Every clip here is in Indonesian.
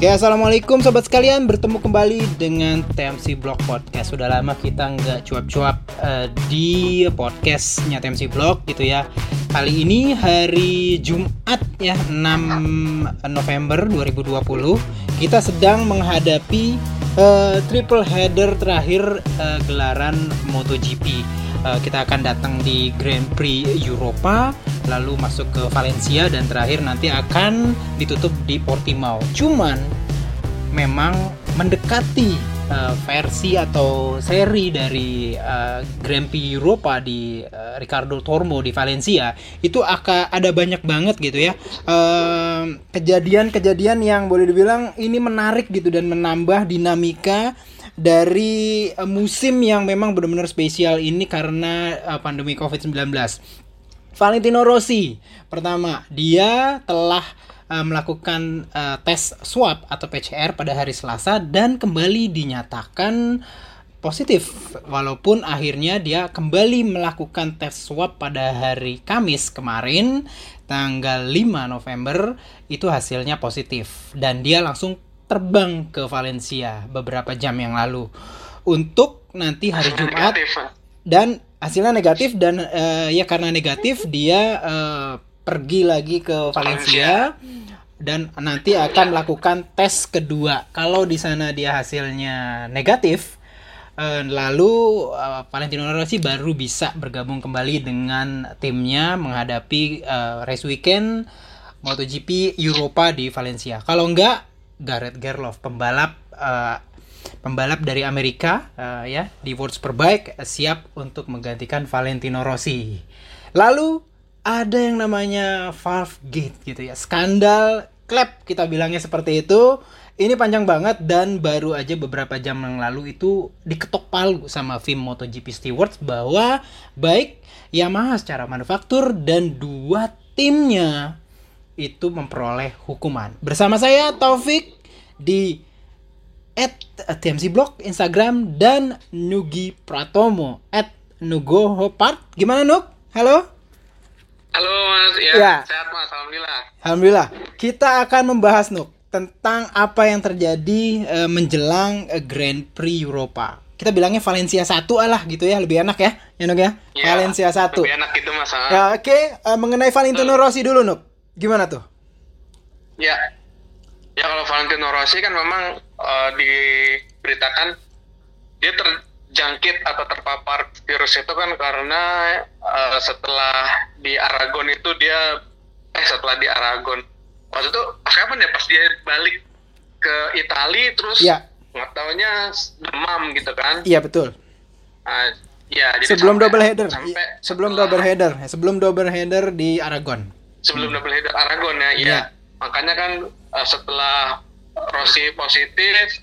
Oke, assalamualaikum sobat sekalian. Bertemu kembali dengan TMC Blog Podcast. Sudah lama kita nggak cuap-cuap uh, di podcastnya TMC Blog gitu ya. Kali ini hari Jumat ya 6 November 2020 kita sedang menghadapi uh, triple header terakhir uh, gelaran MotoGP. Uh, kita akan datang di Grand Prix Eropa lalu masuk ke Valencia dan terakhir nanti akan ditutup di Portimao. Cuman memang mendekati uh, versi atau seri dari uh, Grand Prix Europa di uh, Ricardo Tormo di Valencia itu akan ada banyak banget gitu ya kejadian-kejadian uh, yang boleh dibilang ini menarik gitu dan menambah dinamika dari musim yang memang benar-benar spesial ini karena uh, pandemi COVID-19. Valentino Rossi. Pertama, dia telah uh, melakukan uh, tes swab atau PCR pada hari Selasa dan kembali dinyatakan positif. Walaupun akhirnya dia kembali melakukan tes swab pada hari Kamis kemarin tanggal 5 November itu hasilnya positif. Dan dia langsung terbang ke Valencia beberapa jam yang lalu. Untuk nanti hari Jumat dan hasilnya negatif dan uh, ya karena negatif dia uh, pergi lagi ke Valencia dan nanti akan melakukan tes kedua. Kalau di sana dia hasilnya negatif, uh, lalu uh, Valentino Rossi baru bisa bergabung kembali dengan timnya menghadapi uh, race weekend MotoGP Eropa di Valencia. Kalau enggak, Gareth Gerloff pembalap uh, pembalap dari Amerika uh, ya di World Superbike siap untuk menggantikan Valentino Rossi. Lalu ada yang namanya valve gate gitu ya, skandal klep kita bilangnya seperti itu. Ini panjang banget dan baru aja beberapa jam yang lalu itu diketok palu sama FIM MotoGP Stewards bahwa baik Yamaha secara manufaktur dan dua timnya itu memperoleh hukuman. Bersama saya Taufik di at TMC Blog Instagram dan Nugi Pratomo at Nugohopart. Gimana Nuk? Halo? Halo Mas, ya, ya. sehat Mas, Alhamdulillah. Alhamdulillah. Kita akan membahas Nuk tentang apa yang terjadi uh, menjelang uh, Grand Prix Eropa. Kita bilangnya Valencia 1 alah gitu ya, lebih enak ya, ya Nuk ya? ya Valencia 1. Lebih enak gitu Mas. Ya, oke, okay. uh, mengenai Valentino Rossi dulu Nuk. Gimana tuh? Ya, Ya kalau Valentino Rossi kan memang uh, diberitakan dia terjangkit atau terpapar virus itu kan karena uh, setelah di Aragon itu dia eh setelah di Aragon waktu itu pas kapan ya pas dia balik ke Italia terus ya. nggak taunya demam gitu kan? Iya betul. Uh, ya, jadi sebelum sampai, double header, sampai sebelum setelah, double header, sebelum double header di Aragon. Sebelum hmm. double header Aragon ya, iya. ya. Makanya kan uh, setelah Rossi positif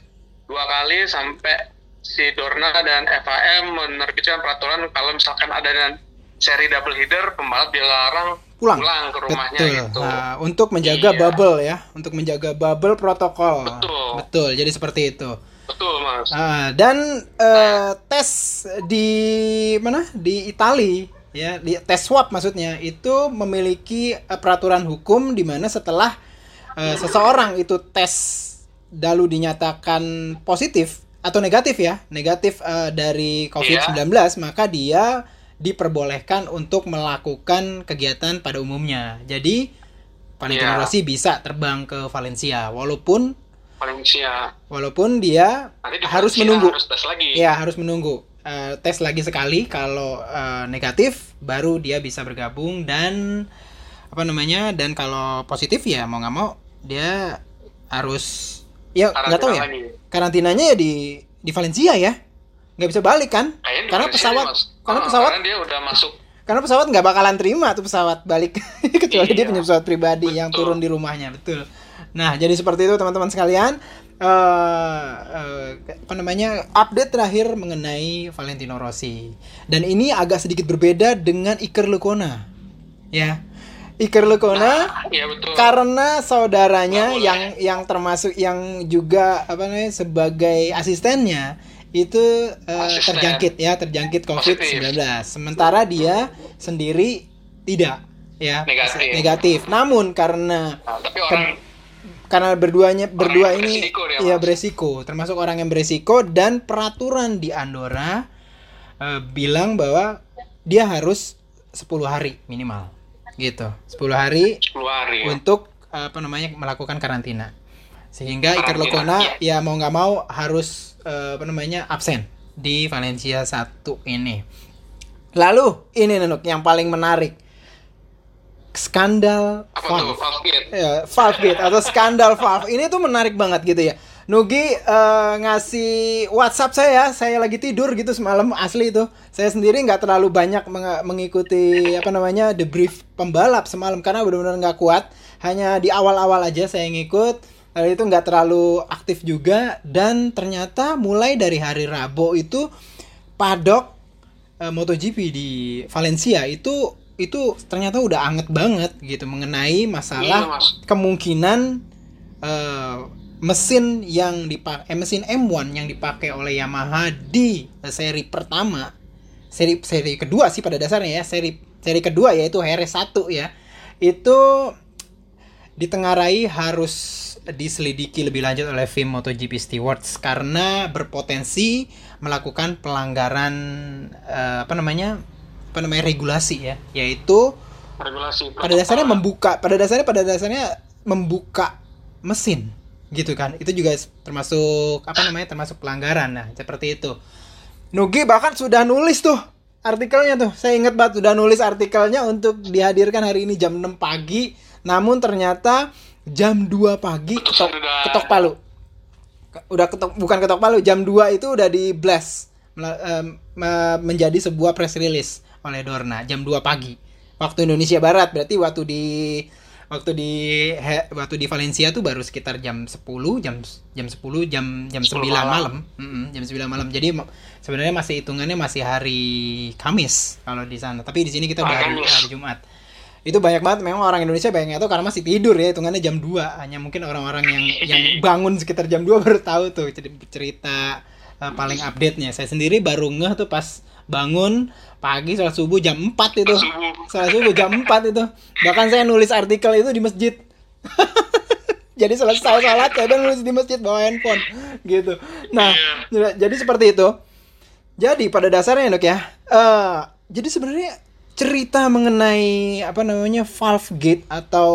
dua kali sampai si Dorna dan FAM menerbitkan peraturan kalau misalkan ada seri double header pembalap dilarang pulang, pulang ke rumahnya Betul. gitu. Nah, untuk menjaga iya. bubble ya, untuk menjaga bubble protokol. Betul. Betul. Jadi seperti itu. Betul, Mas. Nah, dan uh, tes di mana? Di Italia ya, di tes swab maksudnya itu memiliki uh, peraturan hukum di mana setelah uh, seseorang itu tes lalu dinyatakan positif atau negatif ya, negatif uh, dari COVID-19, yeah. maka dia diperbolehkan untuk melakukan kegiatan pada umumnya. Jadi Valentino yeah. Rossi bisa terbang ke Valencia walaupun Valencia walaupun dia harus menunggu. Harus tes lagi. Ya, harus menunggu. Uh, tes lagi sekali kalau uh, negatif baru dia bisa bergabung dan apa namanya dan kalau positif ya mau nggak mau dia harus ya nggak tahu ya. lagi. karantinanya ya di di Valencia ya. Nggak bisa balik kan? Kayaknya karena pesawat karena oh, pesawat karena dia udah masuk. karena pesawat nggak bakalan terima tuh pesawat balik. Kecuali iya, dia punya pesawat pribadi betul. yang turun di rumahnya betul. Nah jadi seperti itu teman-teman sekalian. Uh, uh, apa namanya update terakhir mengenai Valentino Rossi. Dan ini agak sedikit berbeda dengan Iker Lecuona ya Iker Lekona nah, ya betul. karena saudaranya yang yang termasuk yang juga apa namanya sebagai asistennya itu uh, terjangkit ya terjangkit COVID-19. Sementara dia sendiri tidak ya negatif. negatif. Namun karena nah, tapi orang karena berduanya berdua ini ya Mas. beresiko termasuk orang yang beresiko dan peraturan di Andorra eh, bilang bahwa dia harus 10 hari minimal gitu. 10 hari 10 hari ya. untuk apa namanya melakukan karantina. Sehingga Iker Karantina, Lecuona ya mau nggak mau harus eh, apa namanya absen di Valencia 1 ini. Lalu ini Nenuk yang paling menarik. Skandal Valve. Valve Ya, Valve atau skandal Valve. Ini tuh menarik banget gitu ya. Nugi eh, ngasih WhatsApp saya, saya lagi tidur gitu semalam asli itu. Saya sendiri nggak terlalu banyak meng- mengikuti apa namanya debrief pembalap semalam karena benar-benar nggak kuat. Hanya di awal-awal aja saya ngikut. Lalu itu nggak terlalu aktif juga dan ternyata mulai dari hari Rabu itu padok eh, MotoGP di Valencia itu itu ternyata udah anget banget gitu mengenai masalah Iya, kemungkinan eh, mesin yang dipakai eh, mesin M1 yang dipakai oleh Yamaha di seri pertama seri seri kedua sih pada dasarnya ya seri seri kedua yaitu RS1 ya itu ditengarai harus diselidiki lebih lanjut oleh tim MotoGP Stewards karena berpotensi melakukan pelanggaran eh, apa namanya apa namanya regulasi ya yaitu regulasi pada dasarnya membuka pada dasarnya pada dasarnya membuka mesin gitu kan. Itu juga termasuk apa namanya termasuk pelanggaran. Nah seperti itu. Nugi bahkan sudah nulis tuh artikelnya tuh. Saya ingat banget sudah nulis artikelnya untuk dihadirkan hari ini jam 6 pagi. Namun ternyata jam 2 pagi ketok, ketok palu. Udah ketok bukan ketok palu jam 2 itu udah di blast. Menjadi sebuah press release oleh Dorna jam 2 pagi. Waktu Indonesia Barat berarti waktu di waktu di he- waktu di Valencia tuh baru sekitar jam 10 jam jam 10 jam jam 9 10 malam, malam. Mm-mm, jam 9 malam. Jadi sebenarnya masih hitungannya masih hari Kamis kalau di sana. Tapi di sini kita udah Hari hari, Jumat. Itu banyak banget. Memang orang Indonesia banyak tahu karena masih tidur ya hitungannya jam 2 hanya mungkin orang-orang yang yang bangun sekitar jam 2 baru tahu tuh cer- cerita uh, paling update nya saya sendiri baru ngeh tuh pas bangun pagi sholat subuh jam 4 itu. Sholat subuh. Jam 4 itu. Bahkan saya nulis artikel itu di masjid. Jadi selesai sholat saya udah nulis di masjid bawa handphone gitu. Nah jadi seperti itu. Jadi pada dasarnya dok ya, eh jadi sebenarnya cerita mengenai apa namanya Valve Gate atau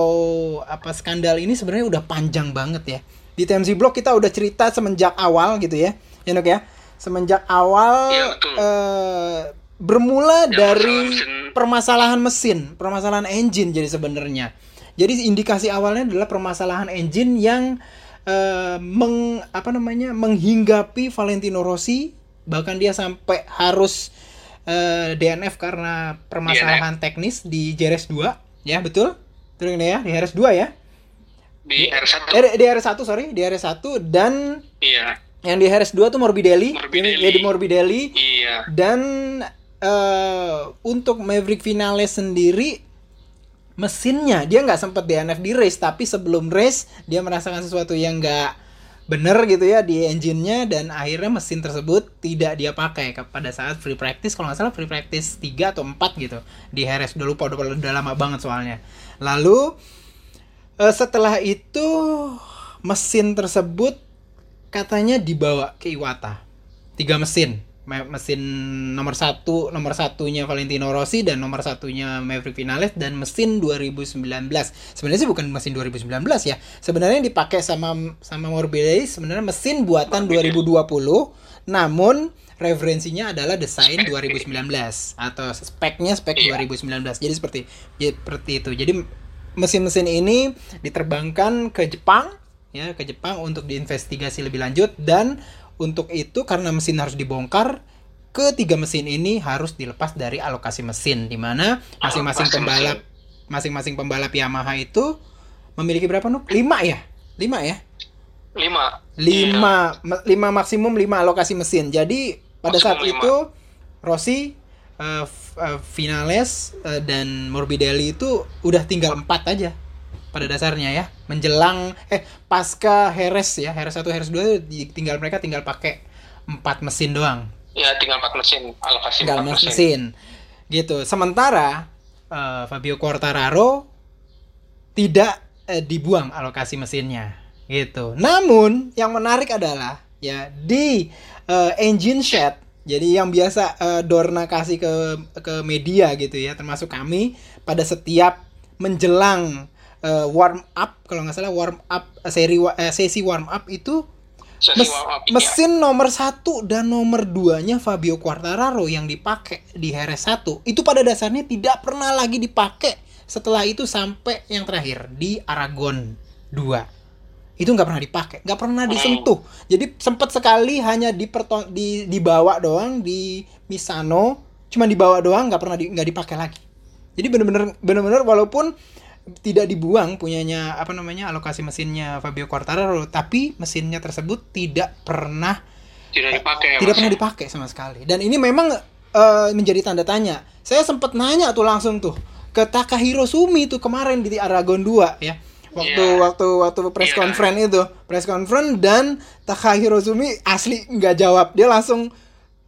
apa skandal ini sebenarnya udah panjang banget ya. Di TMZ Blog kita udah cerita semenjak awal gitu ya, ya dok ya. Semenjak awal betul. eh, bermula Yang dari mesin. permasalahan mesin, permasalahan engine jadi sebenarnya. Jadi indikasi awalnya adalah permasalahan engine yang eh, meng apa namanya menghinggapi Valentino Rossi bahkan dia sampai harus eh, DNF karena permasalahan teknis di JRS 2 ya betul betul ini ya di RS 2 ya di R1 eh, di RS 1 sorry di RS 1 dan iya yang di RS 2 tuh Morbidelli, Morbidelli. Ya di Morbidelli. Iya. Dan eh, untuk Maverick Vinales sendiri mesinnya dia nggak sempat DNF di race tapi sebelum race dia merasakan sesuatu yang nggak bener gitu ya di engine-nya dan akhirnya mesin tersebut tidak dia pakai pada saat free practice kalau nggak salah free practice 3 atau 4 gitu di Harris udah lupa udah, udah lama banget soalnya. Lalu eh, setelah itu mesin tersebut katanya dibawa ke Iwata. Tiga mesin. Me- mesin nomor satu nomor satunya Valentino Rossi dan nomor satunya Maverick Vinales dan mesin 2019 sebenarnya sih bukan mesin 2019 ya. Sebenarnya yang dipakai sama sama Morbidelli sebenarnya mesin buatan 2020 namun referensinya adalah desain 2019 atau speknya spek Iya. 2019 jadi seperti ya, seperti itu. Jadi mesin-mesin ini diterbangkan ke Jepang ya ke Jepang untuk diinvestigasi lebih lanjut. Dan untuk itu karena mesin harus dibongkar ketiga mesin ini harus dilepas dari alokasi mesin di mana masing-masing pembalap masing-masing pembalap Yamaha itu memiliki berapa nuk? lima ya? Lima ya? Lima. Lima ma- lima maksimum lima alokasi mesin. Jadi pada Maksimum saat lima. itu Rossi eh, F- eh, Vinales eh, dan Morbidelli itu udah tinggal empat aja pada dasarnya ya menjelang eh pasca Heres ya Heres 1 Heres 2 di- tinggal mereka tinggal pakai empat mesin doang. Ya tinggal empat mesin alokasi tinggal empat mesin. mesin. Gitu. Sementara eh, Fabio Quartararo tidak eh, dibuang alokasi mesinnya. Gitu. Namun yang menarik adalah ya di uh, engine shed jadi yang biasa uh, Dorna kasih ke ke media gitu ya, termasuk kami pada setiap menjelang uh, warm up kalau nggak salah warm up seri uh, sesi warm up itu mes up, iya. mesin nomor satu dan nomor duanya Fabio Quartararo yang dipakai di Heres 1 itu pada dasarnya tidak pernah lagi dipakai setelah itu sampai yang terakhir di Aragon 2 itu nggak pernah dipakai nggak pernah disentuh. Jadi sempat sekali hanya di di dibawa doang di Misano cuma dibawa doang nggak pernah di, nggak dipakai lagi. Jadi bener-bener bener-bener walaupun tidak dibuang punyanya apa namanya alokasi mesinnya Fabio Quartararo tapi mesinnya tersebut tidak pernah tidak dipakai ya, tidak pernah dipakai sama sekali. Dan ini memang uh, menjadi tanda tanya. Saya sempat nanya tuh langsung tuh ke Takahiro Sumi tuh kemarin di Aragon 2 ya. Waktu yeah. waktu waktu press yeah. conference itu press conference dan Takahiro Sumi asli nggak jawab. Dia langsung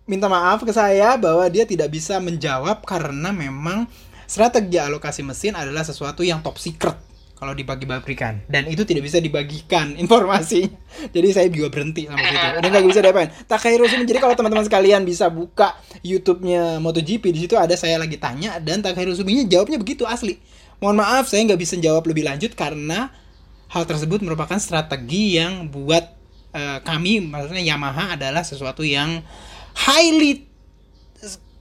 minta maaf ke saya bahwa dia tidak bisa menjawab karena memang strategi alokasi mesin adalah sesuatu yang top secret kalau dibagi-bagikan dan itu tidak bisa dibagikan informasi jadi saya juga berhenti sama situ. Udah nggak bisa diapain. Takahiro Sumi jadi kalau teman-teman sekalian bisa buka YouTube-nya MotoGP di situ ada saya lagi tanya dan Takahiro Suminya jawabnya begitu asli. Mohon maaf saya nggak bisa jawab lebih lanjut karena hal tersebut merupakan strategi yang buat uh, kami maksudnya Yamaha adalah sesuatu yang highly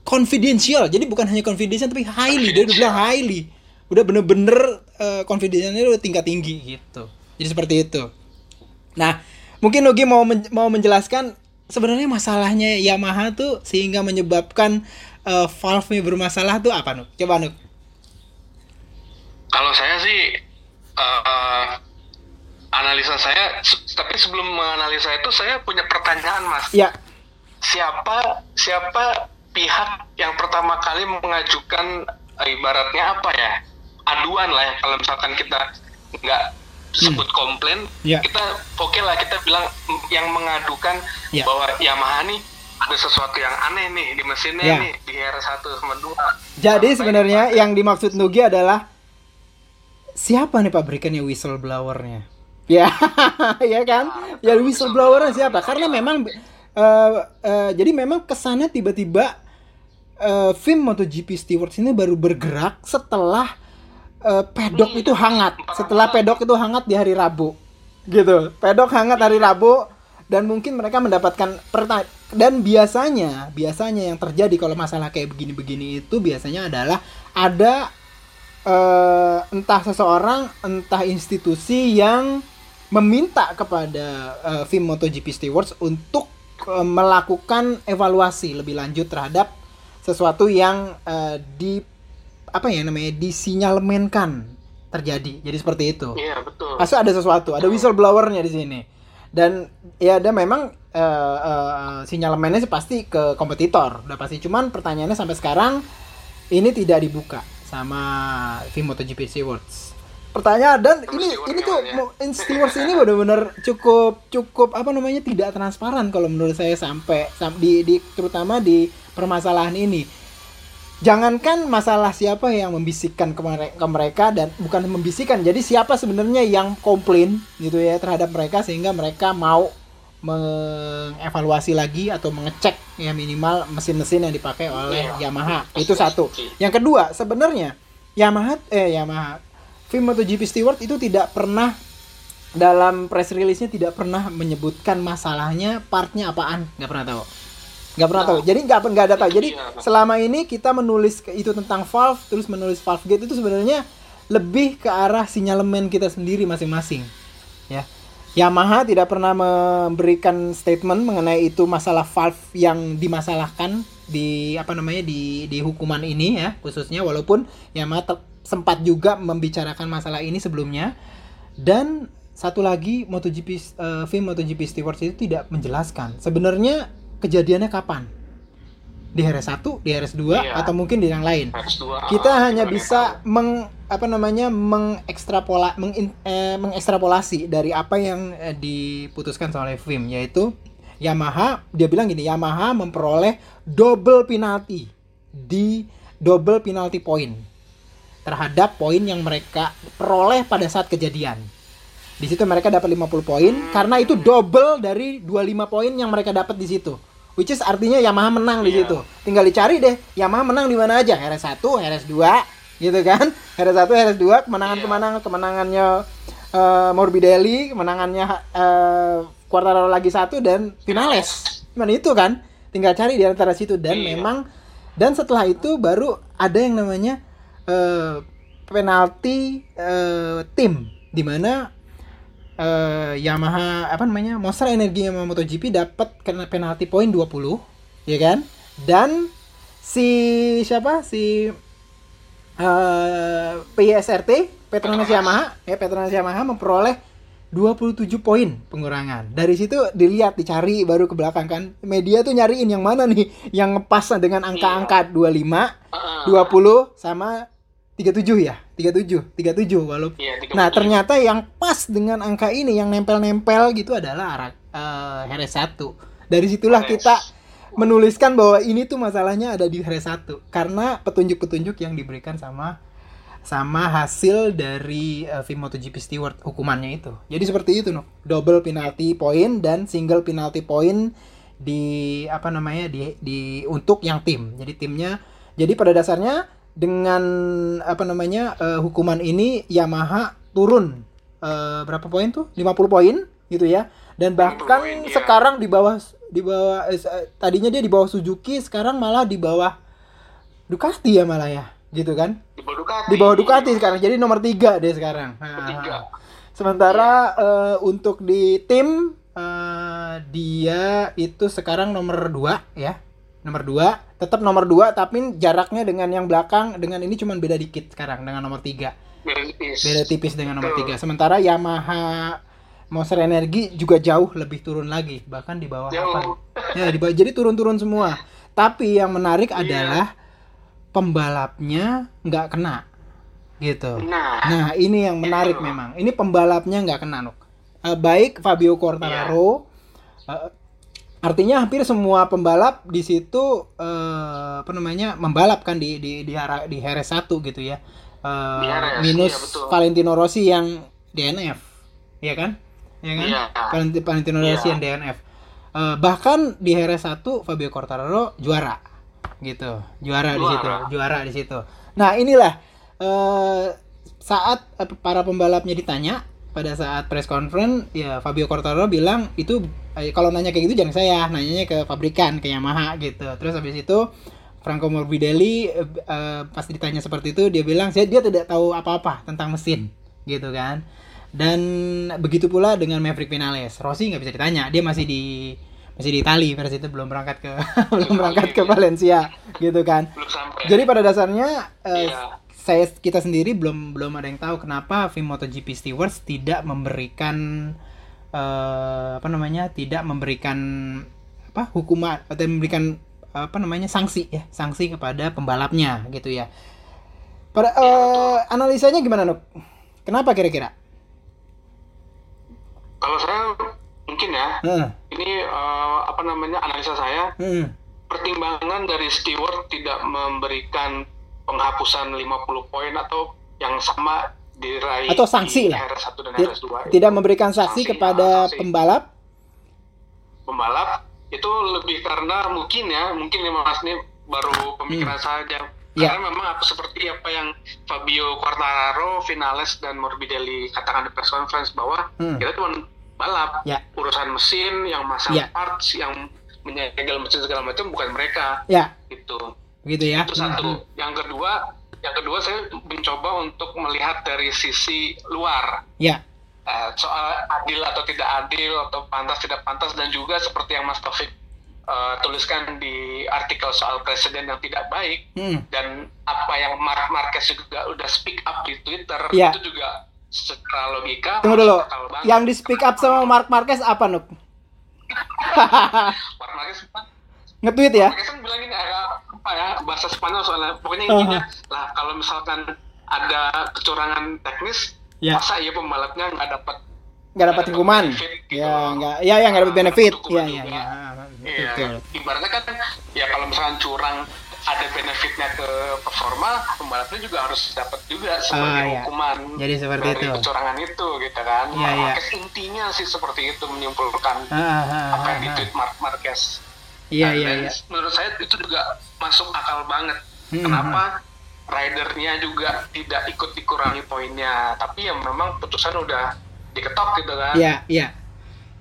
confidential. Jadi bukan hanya confidential tapi highly. Dia udah bilang highly. Udah bener-bener uh, confidentialnya udah tingkat tinggi gitu. Jadi seperti itu. Nah, mungkin Nugi mau men mau menjelaskan sebenarnya masalahnya Yamaha tuh sehingga menyebabkan uh, valve-nya bermasalah tuh apa Nuk? Coba Nuk. Kalau saya sih uh, analisa saya, tapi sebelum menganalisa itu saya punya pertanyaan mas. Ya. Siapa siapa pihak yang pertama kali mengajukan uh, ibaratnya apa ya aduan lah ya kalau misalkan kita nggak sebut hmm. komplain, ya. kita oke okay lah kita bilang yang mengadukan ya. bahwa Yamaha nih ada sesuatu yang aneh nih di mesinnya ya. nih di HR1 sama 2. Jadi sebenarnya yang dimaksud Nugi adalah siapa nih pabrikannya whistleblowernya? Ya, ya kan? Ya whistleblowernya siapa? Karena memang uh, uh, jadi memang kesannya tiba-tiba uh, film MotoGP Stewards ini baru bergerak setelah uh, pedok itu hangat. Setelah pedok itu hangat di hari Rabu. Gitu. Pedok hangat hari Rabu dan mungkin mereka mendapatkan pertanyaan dan biasanya biasanya yang terjadi kalau masalah kayak begini-begini itu biasanya adalah ada uh, entah seseorang entah institusi yang meminta kepada uh, film MotoGP Stewards untuk uh, melakukan evaluasi lebih lanjut terhadap sesuatu yang uh, di apa ya namanya disinyalmenkan terjadi. Jadi seperti itu. Iya, betul. Asal ada sesuatu, ada whistleblowernya di sini. Dan ya ada memang uh, uh, sinyalemennya sih pasti ke kompetitor, udah pasti. Cuman pertanyaannya sampai sekarang ini tidak dibuka sama tim MotoGP Stewards. Pertanyaan dan ini ini tuh. Stewards ini benar-benar cukup cukup apa namanya tidak transparan kalau menurut saya sampai di, di terutama di permasalahan ini. Jangankan masalah siapa yang membisikkan ke mereka, ke mereka dan bukan membisikkan. Jadi siapa sebenarnya yang komplain gitu ya terhadap mereka sehingga mereka mau mengevaluasi lagi atau mengecek ya minimal mesin-mesin yang dipakai oleh yeah. Yamaha. Itu satu. Yang kedua, sebenarnya Yamaha eh Yamaha film MotoGP Stewart itu tidak pernah dalam press release-nya tidak pernah menyebutkan masalahnya partnya apaan. Nggak pernah tahu. Nggak pernah tahu. Jadi nggak nggak ada tahu. Jadi selama ini kita menulis itu tentang valve terus menulis valve gate itu sebenarnya lebih ke arah sinyalemen kita sendiri masing-masing. Ya. Yamaha tidak pernah memberikan statement mengenai itu masalah valve yang dimasalahkan di apa namanya di di hukuman ini ya khususnya walaupun Yamaha sempat juga membicarakan masalah ini sebelumnya. Dan satu lagi MotoGP uh, film MotoGP Stewards itu tidak menjelaskan sebenarnya kejadiannya kapan. Di RS1, di RS2 iya. atau mungkin di yang lain. RS2, kita uh, hanya bisa meng apa namanya mengekstrapola meng, eh, mengekstrapolasi dari apa yang eh, diputuskan oleh FIM yaitu Yamaha. Dia bilang gini Yamaha memperoleh double penalti di double penalty point terhadap poin yang mereka peroleh pada saat kejadian. Di situ mereka dapat 50 poin karena itu double dari 25 poin yang mereka dapat di situ. Which is artinya Yamaha menang di Iya. situ. Tinggal dicari deh Yamaha menang di mana aja. RS1, RS2 gitu kan. RS1, RS2 kemenangan-kemenangan kemenangannya eh, Morbidelli, kemenangannya eh, Quartararo lagi satu dan Vinales. Cuman itu kan. Tinggal cari di antara situ dan Iya. memang dan setelah itu baru ada yang namanya eh, penalti eh, tim di mana eh, Yamaha apa namanya Monster Energi sama MotoGP dapat kena penalti poin 20 ya kan? Dan si siapa? Si eh PSRT Petronas Yamaha ya Petronas Yamaha memperoleh 27 poin pengurangan. Dari situ dilihat dicari baru ke belakang kan. Media tuh nyariin yang mana nih yang ngepas dengan angka-angka 25, Ah, 20 sama 37 ya. 37, 37 walaupun Iya, 37. Nah, ternyata yang pas dengan angka ini yang nempel-nempel gitu adalah arak eh RS1. Dari situlah kita menuliskan bahwa ini tuh masalahnya ada di RS1 karena petunjuk-petunjuk yang diberikan sama sama hasil dari uh, Vim MotoGP Steward hukumannya itu. Jadi seperti itu, no. Double penalty point dan single penalty point di apa namanya di di untuk yang tim. Jadi timnya jadi pada dasarnya dengan apa namanya eh, hukuman ini Yamaha turun eh, berapa poin tuh? 50 poin gitu ya. Dan bahkan poin, iya. sekarang di bawah di bawah eh, eh, tadinya dia di bawah Suzuki, sekarang malah di bawah Ducati ya malah ya, gitu kan? di bawah Ducati. Di bawah Ducati sekarang. Jadi nomor tiga deh sekarang. Tiga. Sementara eh, untuk di tim eh, dia itu sekarang nomor 2 ya. Nomor 2, tetap nomor 2 tapi jaraknya dengan yang belakang dengan ini cuman beda dikit sekarang dengan nomor 3. Beda tipis. Beda tipis dengan nomor. 3. Sementara Yamaha Monster Energi juga jauh lebih turun lagi, bahkan di bawah Jauh. apa? Ya, di bawah. Jadi turun-turun semua. Tapi yang menarik Iya. adalah pembalapnya nggak kena. Gitu. Nah, Nah, ini yang menarik Itu. memang. Ini pembalapnya nggak kena, Nuk. Eh, baik Fabio Quartararo, eh, artinya hampir semua pembalap di situ eh, apa namanya membalap kan di di di, di RS1 gitu ya. Eh, Di minus iya, betul. Valentino Rossi yang DNF, ya kan? Ya kan? Iya. Valenti- Valentino Rossi Iya. yang DNF. Eh, bahkan di RS1 Fabio Quartararo juara gitu juara, di Juara. situ juara di situ nah inilah eh, saat eh, para pembalapnya ditanya pada saat press conference ya Fabio Quartararo bilang itu eh, kalau nanya kayak gitu jangan saya nanyanya ke pabrikan ke Yamaha gitu. Terus habis itu Franco Morbidelli eh, eh, pas ditanya seperti itu dia bilang saya dia tidak tahu apa-apa tentang mesin gitu kan. Dan begitu pula dengan Maverick Vinales. Rossi nggak bisa ditanya dia masih di masih di Itali pada situ belum berangkat ke belum berangkat ke Valencia gitu kan. Jadi pada dasarnya eh, Iya. saya kita sendiri belum belum ada yang tahu kenapa Vim MotoGP Stewards tidak memberikan eh, apa namanya tidak memberikan apa hukuman atau memberikan apa namanya sanksi ya sanksi kepada pembalapnya gitu ya. Pada eh, analisanya gimana Nuk? Kenapa kira-kira? Kalau saya mungkin ya, Heeh. ini eh, apa namanya analisa saya, heeh. pertimbangan dari steward tidak memberikan penghapusan 50 poin atau yang sama diraih Atau sanksi di lah. RS1 dan Ti- RS2 Tidak memberikan sanksi Sanksi, kepada sanksi. pembalap. pembalap itu lebih karena mungkin ya mungkin ini mas ini baru pemikiran saja Ya. karena memang apa seperti apa yang Fabio Quartararo, Vinales dan Morbidelli katakan di press conference bahwa Hmm. kita cuma balap Ya. urusan mesin yang masang Ya. parts yang menyegel mesin segala macam bukan mereka Ya, gitu gitu ya. itu satu yang kedua yang kedua saya mencoba untuk melihat dari sisi luar Ya. Eh, soal adil atau tidak adil atau pantas tidak pantas dan juga seperti yang Mas Taufik eh, tuliskan di artikel soal presiden yang tidak baik Hmm. dan apa yang Mark Marquez juga udah speak up di Twitter Iya. itu juga secara logika Tunggu dulu. Yang di speak up sama Mark Marquez apa, Nuk? Mark Marquez Nge-tweet ya? Kan bilang ini agak apa ya bahasa Spanyol soalnya pokoknya intinya lah kalau misalkan ada kecurangan teknis Ya. masa iya pembalapnya nggak dapat nggak dapat hukuman gitu ya nggak ya ya nggak dapat benefit ya ya ya Iya, betul ibaratnya kan ya kalau misalkan curang ada benefitnya ke performa pembalapnya juga harus dapat juga sebagai Ah, iya. hukuman Jadi seperti dari itu. kecurangan itu gitu kan iya. Marquez intinya sih seperti itu menyimpulkan Ah, ah, ah, apa yang ah, di ah. tweet Mark Marquez Iya Nah, iya dan iya. menurut saya itu juga masuk akal banget Hmm, kenapa ridernya juga tidak ikut dikurangi poinnya tapi ya memang putusan udah diketok gitu kan Iya iya.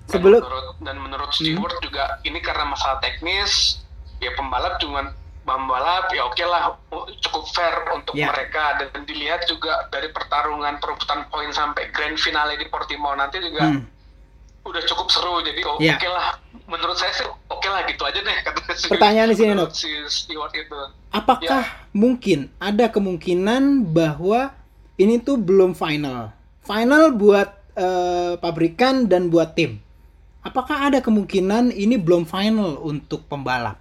dan Sebelum menurut dan menurut Stewart juga ini karena masalah teknis ya pembalap cuma pembalap ya oke lah cukup fair untuk Ya. mereka dan dilihat juga dari pertarungan perebutan poin sampai grand finale di Portimao nanti juga Hmm. Udah cukup seru jadi oh, Ya. oke lah menurut saya sih oke lah gitu aja deh kata si, Pertanyaan di sini, Nok. si Stewart itu apakah Ya. mungkin ada kemungkinan bahwa ini tuh belum final? Final buat eh, pabrikan dan buat tim. Apakah ada kemungkinan ini belum final untuk pembalap?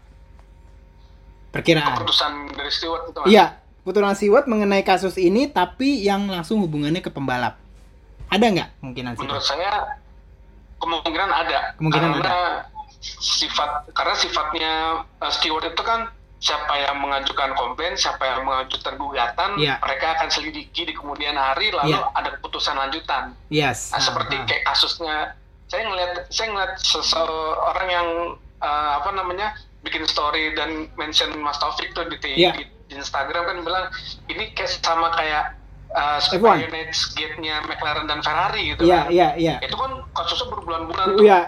Perkiraan. keputusan dari Stewart itu. Iya, putusan Stewart mengenai kasus ini tapi yang langsung hubungannya ke pembalap. Ada nggak kemungkinan sih? menurut saya kemungkinan ada Kemungkinan karena sifat karena sifatnya uh, steward itu kan siapa yang mengajukan komplain siapa yang mengajukan gugatan Iya. mereka akan selidiki di kemudian hari lalu Iya. ada keputusan lanjutan Yes. nah, ah, seperti ah. kayak kasusnya saya ngeliat saya ngeliat seseorang yang uh, apa namanya bikin story dan mention Mas Taufik tuh di, Iya. di, di Instagram kan bilang ini kayak sama kayak uh, F1. spionage gate-nya McLaren dan Ferrari gitu Iya, kan iya, iya. itu kan kasusnya berbulan-bulan tuh Iya.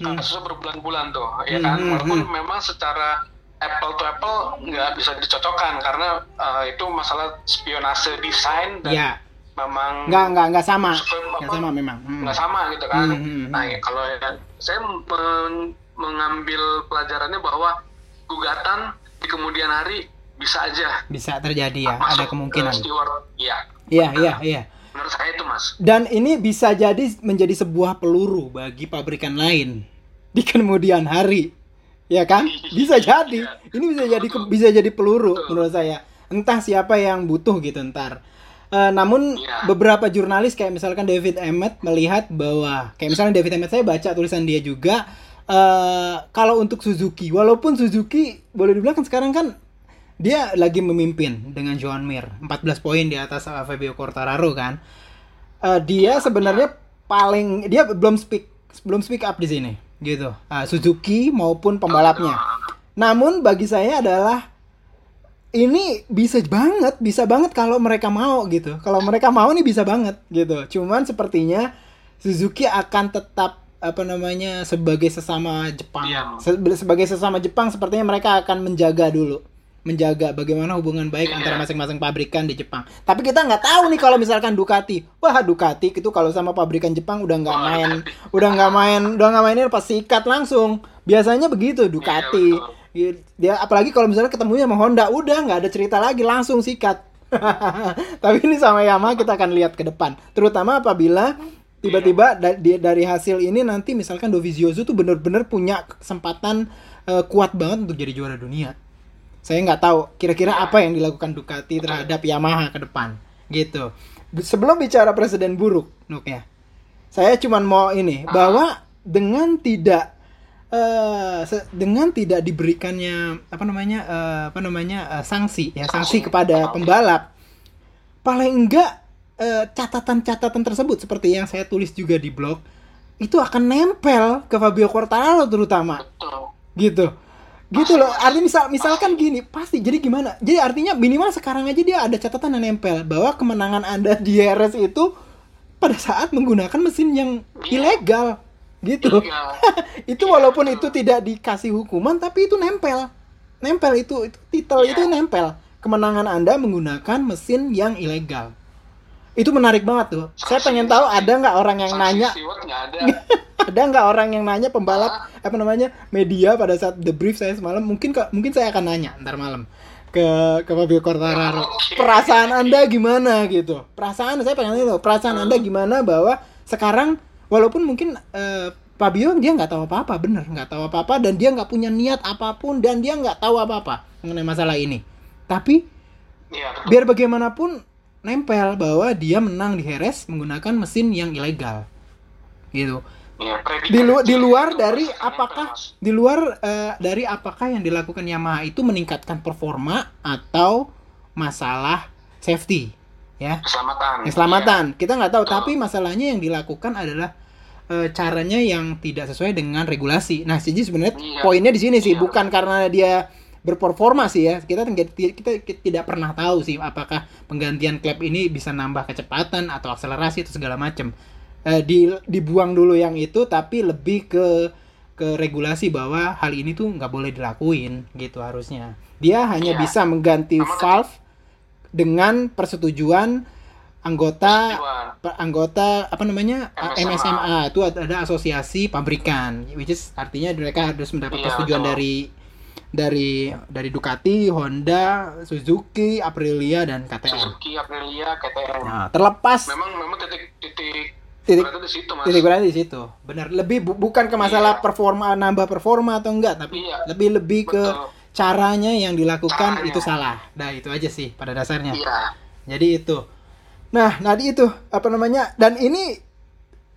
Hmm. kasusnya berbulan-bulan tuh ya kan hmm, walaupun hmm. memang secara apple to apple nggak bisa dicocokkan karena uh, itu masalah spionase desain dan Iya. memang Nggak, nggak, nggak sama. Nggak sama memang. Hmm. nggak sama gitu kan Hmm, hmm, nah ya, kalau yang saya men- mengambil pelajarannya bahwa gugatan di kemudian hari bisa aja Bisa terjadi ya, ada masuk kemungkinan. ke steward iya Iya, iya, iya. menurut saya itu mas Dan ini bisa jadi menjadi sebuah peluru bagi pabrikan lain di kemudian hari. Ya kan? Bisa jadi. Ini bisa jadi bisa jadi peluru menurut saya. Entah siapa yang butuh gitu ntar. Eh, namun Iya. beberapa jurnalis kayak misalkan David Emmett melihat bahwa kayak misalnya David Emmett saya baca tulisan dia juga eh kalau untuk Suzuki walaupun Suzuki boleh dibilang kan sekarang kan dia lagi memimpin dengan Joan Mir 14 poin di atas uh, Fabio Quartararo kan? Eh, dia sebenarnya paling dia belum speak belum speak up di sini gitu. Ah, Suzuki maupun pembalapnya. Namun bagi saya adalah ini bisa banget bisa banget kalau mereka mau gitu. Kalau mereka mau nih bisa banget gitu. Cuman sepertinya Suzuki akan tetap apa namanya sebagai sesama Jepang. Iya. Se- sebagai sesama Jepang sepertinya mereka akan menjaga dulu menjaga bagaimana hubungan baik Iya. antara masing-masing pabrikan di Jepang. Tapi kita nggak tahu nih kalau misalkan Ducati. Wah Ducati itu kalau sama pabrikan Jepang udah nggak main. Udah nggak main udah nggak mainin pas sikat langsung. Biasanya begitu Ducati. betul. dia apalagi kalau misalnya ketemunya sama Honda udah nggak ada cerita lagi langsung sikat. Tapi ini sama Yamaha kita akan lihat ke depan. Terutama apabila tiba-tiba da- di- dari hasil ini nanti misalkan Dovizioso tuh bener-bener punya kesempatan eh, kuat banget untuk jadi juara dunia saya nggak tahu kira-kira apa yang dilakukan Ducati terhadap Yamaha ke depan gitu. Sebelum bicara presiden buruk Nuk ya. Saya cuman mau ini bahwa dengan tidak eh se- dengan tidak diberikannya apa namanya eh, apa namanya eh, sanksi ya sanksi kepada pembalap paling enggak catatan-catatan tersebut seperti yang saya tulis juga di blog itu akan nempel ke Fabio Quartararo terutama. Gitu gitu loh artinya misal misalkan gini pasti jadi gimana? Jadi artinya minimal sekarang aja dia ada catatan yang nempel bahwa kemenangan anda di RS itu pada saat menggunakan mesin yang ilegal gitu. Iya. itu walaupun itu tidak dikasih hukuman tapi itu nempel. Nempel itu itu titel Iya. itu nempel. Kemenangan anda menggunakan mesin yang ilegal. Itu menarik banget tuh. Saya pengen tahu ada nggak orang yang Sanksi nanya? ada ada nggak orang yang nanya pembalap apa namanya media pada saat the brief saya semalam? Mungkin mungkin saya akan nanya ntar malam ke ke Fabio Quartararo. Oke. perasaan anda gimana gitu? Perasaan saya pengen tahu perasaan anda gimana bahwa sekarang walaupun mungkin eh, Fabio dia nggak tahu apa apa bener nggak tahu apa apa dan dia nggak punya niat apa pun dan dia nggak tahu apa apa mengenai masalah ini. Tapi betul. biar bagaimanapun nempel bahwa dia menang di Heres menggunakan mesin yang ilegal. Gitu Iya, di, lu, di luar dari apakah Mas. di luar eh, dari apakah yang dilakukan Yamaha itu meningkatkan performa atau masalah safety ya keselamatan. keselamatan kita nggak tahu Betul. tapi masalahnya yang dilakukan adalah eh, caranya yang tidak sesuai dengan regulasi nah jadi sebenarnya Iya. poinnya di sini sih Iya. bukan karena dia berperforma sih ya kita kita, kita tidak pernah tahu sih apakah penggantian klep ini bisa nambah kecepatan atau akselerasi atau segala macam Eh, di dibuang dulu yang itu tapi lebih ke ke regulasi bahwa hal ini tuh nggak boleh dilakuin gitu harusnya dia hanya Iya. bisa mengganti valve dengan persetujuan anggota Persetujuan. pe- anggota apa namanya MSMA. Itu ada ada asosiasi pabrikan which is artinya mereka harus mendapat Iya, persetujuan betul. dari dari dari Ducati, Honda, Suzuki, Aprilia dan KTM. Suzuki, Aprilia, KTM. Nah, terlepas Memang memang titik titik titik beratnya di situ mas. titik berada di situ. Benar, lebih bu- bukan ke masalah performa nambah performa atau enggak, tapi Iya. lebih lebih ke Betul. caranya yang dilakukan Caranya. itu salah. Nah, itu aja sih pada dasarnya. Iya. Jadi itu. Nah, nadi itu apa namanya? Dan ini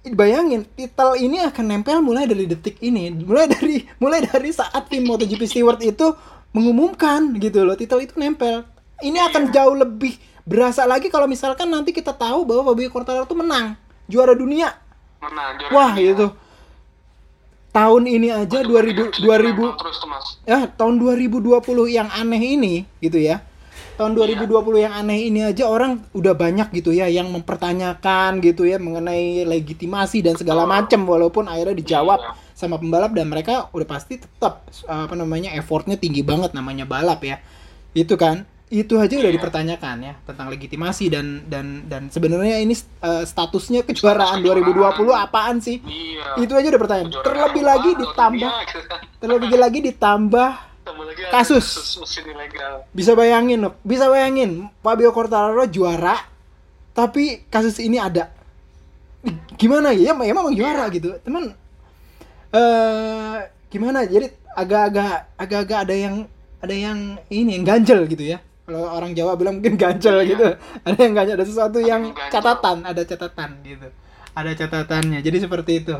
bayangin titel ini akan nempel mulai dari detik ini, mulai dari mulai dari saat tim MotoGP Stewart itu mengumumkan gitu loh, titel itu nempel. Ini akan jauh lebih berasa lagi kalau misalkan nanti kita tahu bahwa Fabio Quartararo itu menang juara dunia. Mana? juara Wah, dunia. itu. Tahun ini aja Itu 2000 kan 2000 terus tuh mas. ya tahun 2020 yang aneh ini gitu ya tahun 2020 yang aneh ini aja orang udah banyak gitu ya yang mempertanyakan gitu ya mengenai legitimasi dan segala macam walaupun akhirnya dijawab Iya. sama pembalap dan mereka udah pasti tetap apa namanya effortnya tinggi banget namanya balap ya itu kan itu aja udah Iya. dipertanyakan ya tentang legitimasi dan dan dan sebenarnya ini uh, statusnya kejuaraan 2020 apaan sih? Iya. itu aja udah pertanyaan. Juara terlebih lagi ditambah gitu. terlebih lagi ditambah Kasus. bisa bayangin loh bisa bayangin Fabio Quartararo juara tapi kasus ini ada. Gimana? Ya ya memang juara gitu. Teman eh gimana? Jadi agak-agak agak-agak ada yang ada yang ini yang ganjel gitu ya kalau orang Jawa bilang mungkin ganjel Iya. gitu. Ada yang ganjel ada sesuatu yang yang ganjel. catatan ada catatan gitu. Ada catatannya. Jadi seperti itu.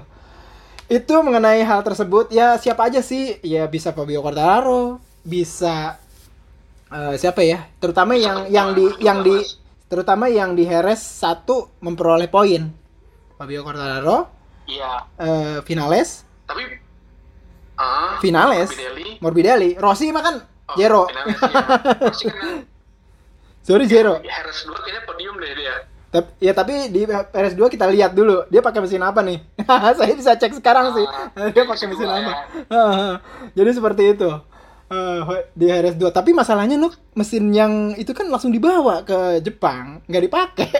Itu mengenai hal tersebut ya siapa aja sih? Ya bisa Fabio Quartararo bisa eh, siapa ya? Terutama yang yang di yang di terutama yang di Heres satu memperoleh poin. Fabio Quartararo Iya. eh, Vinales Tapi ah, Vinales Morbidelli. Morbidelli. Rossi mah kan Oh, Zero Vinales, iya. Sorry Zero Harris dua kayaknya podium deh dia. Tapi ya tapi di PS2 kita lihat dulu dia pakai mesin apa nih. Saya bisa cek sekarang sih. Ah, dia pakai mesin PS2 apa. ya. Jadi seperti itu. Eh, di RS2 tapi masalahnya Nuk mesin yang itu kan langsung dibawa ke Jepang nggak dipakai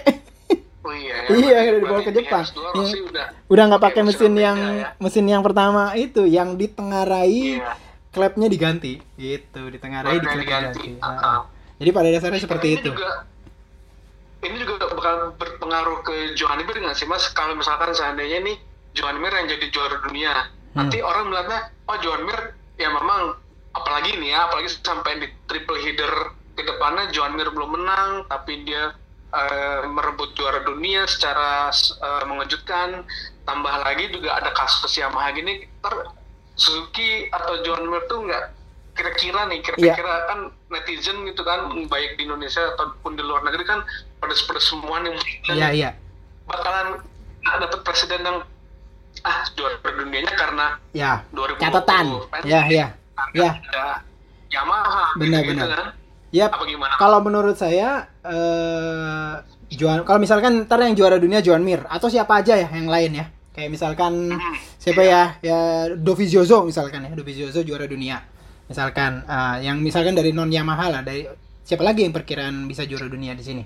Oh iya. Iya, berarti- dibawa ke Jepang. Iya. udah. udah nggak pakai mesin yang ya. mesin yang pertama itu yang ditengarai Iya. Klepnya diganti gitu di Klepnya klep diganti. diganti Ah, Heeh. ah. jadi pada dasarnya seperti ini itu Juga, ini juga bakal berpengaruh ke Johan Mir nggak sih mas? Kalau misalkan seandainya nih Johan Mir yang jadi juara dunia, Hmm. nanti orang melihatnya, oh Johan Mir ya memang apalagi nih ya, apalagi sampai di triple header ke depannya Johan Mir belum menang, tapi dia eh, merebut juara dunia secara eh, mengejutkan. Tambah lagi juga ada kasus Yamaha gini, ter Suzuki atau Johan Mir tuh nggak kira-kira nih Iya. kira-kira kan netizen gitu kan baik di Indonesia ataupun di luar negeri kan pedes-pedes semua nih. Iya iya. Bakalan dapat presiden yang ah juara dunianya karena ya 2020 catatan. ya ya ya Yamaha Benar, gitu, benar. kan. Yap. apa gimana? Kalau menurut saya eh Juan kalau misalkan ntar yang juara dunia Juan Mir atau siapa aja ya yang lain ya. Kayak misalkan siapa ya? Ya Dovizioso misalkan ya. Dovizioso juara dunia. Misalkan eh, yang misalkan dari non Yamaha lah dari siapa lagi yang perkiraan bisa juara dunia di sini?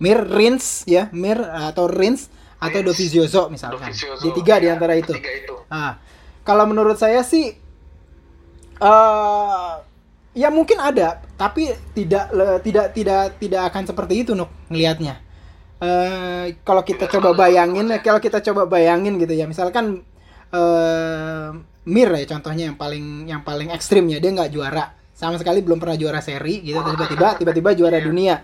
Mir Rins ya, Mir atau Rins atau. Dovizioso misalkan. Dovizioso. Di tiga di Ya, antara itu. itu Ah, kalau menurut saya sih eh ya mungkin ada, tapi tidak le- tidak tidak tidak akan seperti itu Nuk ngelihatnya. Eh kalau kita coba bayangin, ya. kalau kita coba bayangin gitu ya, misalkan eh Mir ya contohnya yang paling yang paling ekstrimnya dia nggak juara sama sekali belum pernah juara seri gitu tiba-tiba tiba-tiba juara Iya. dunia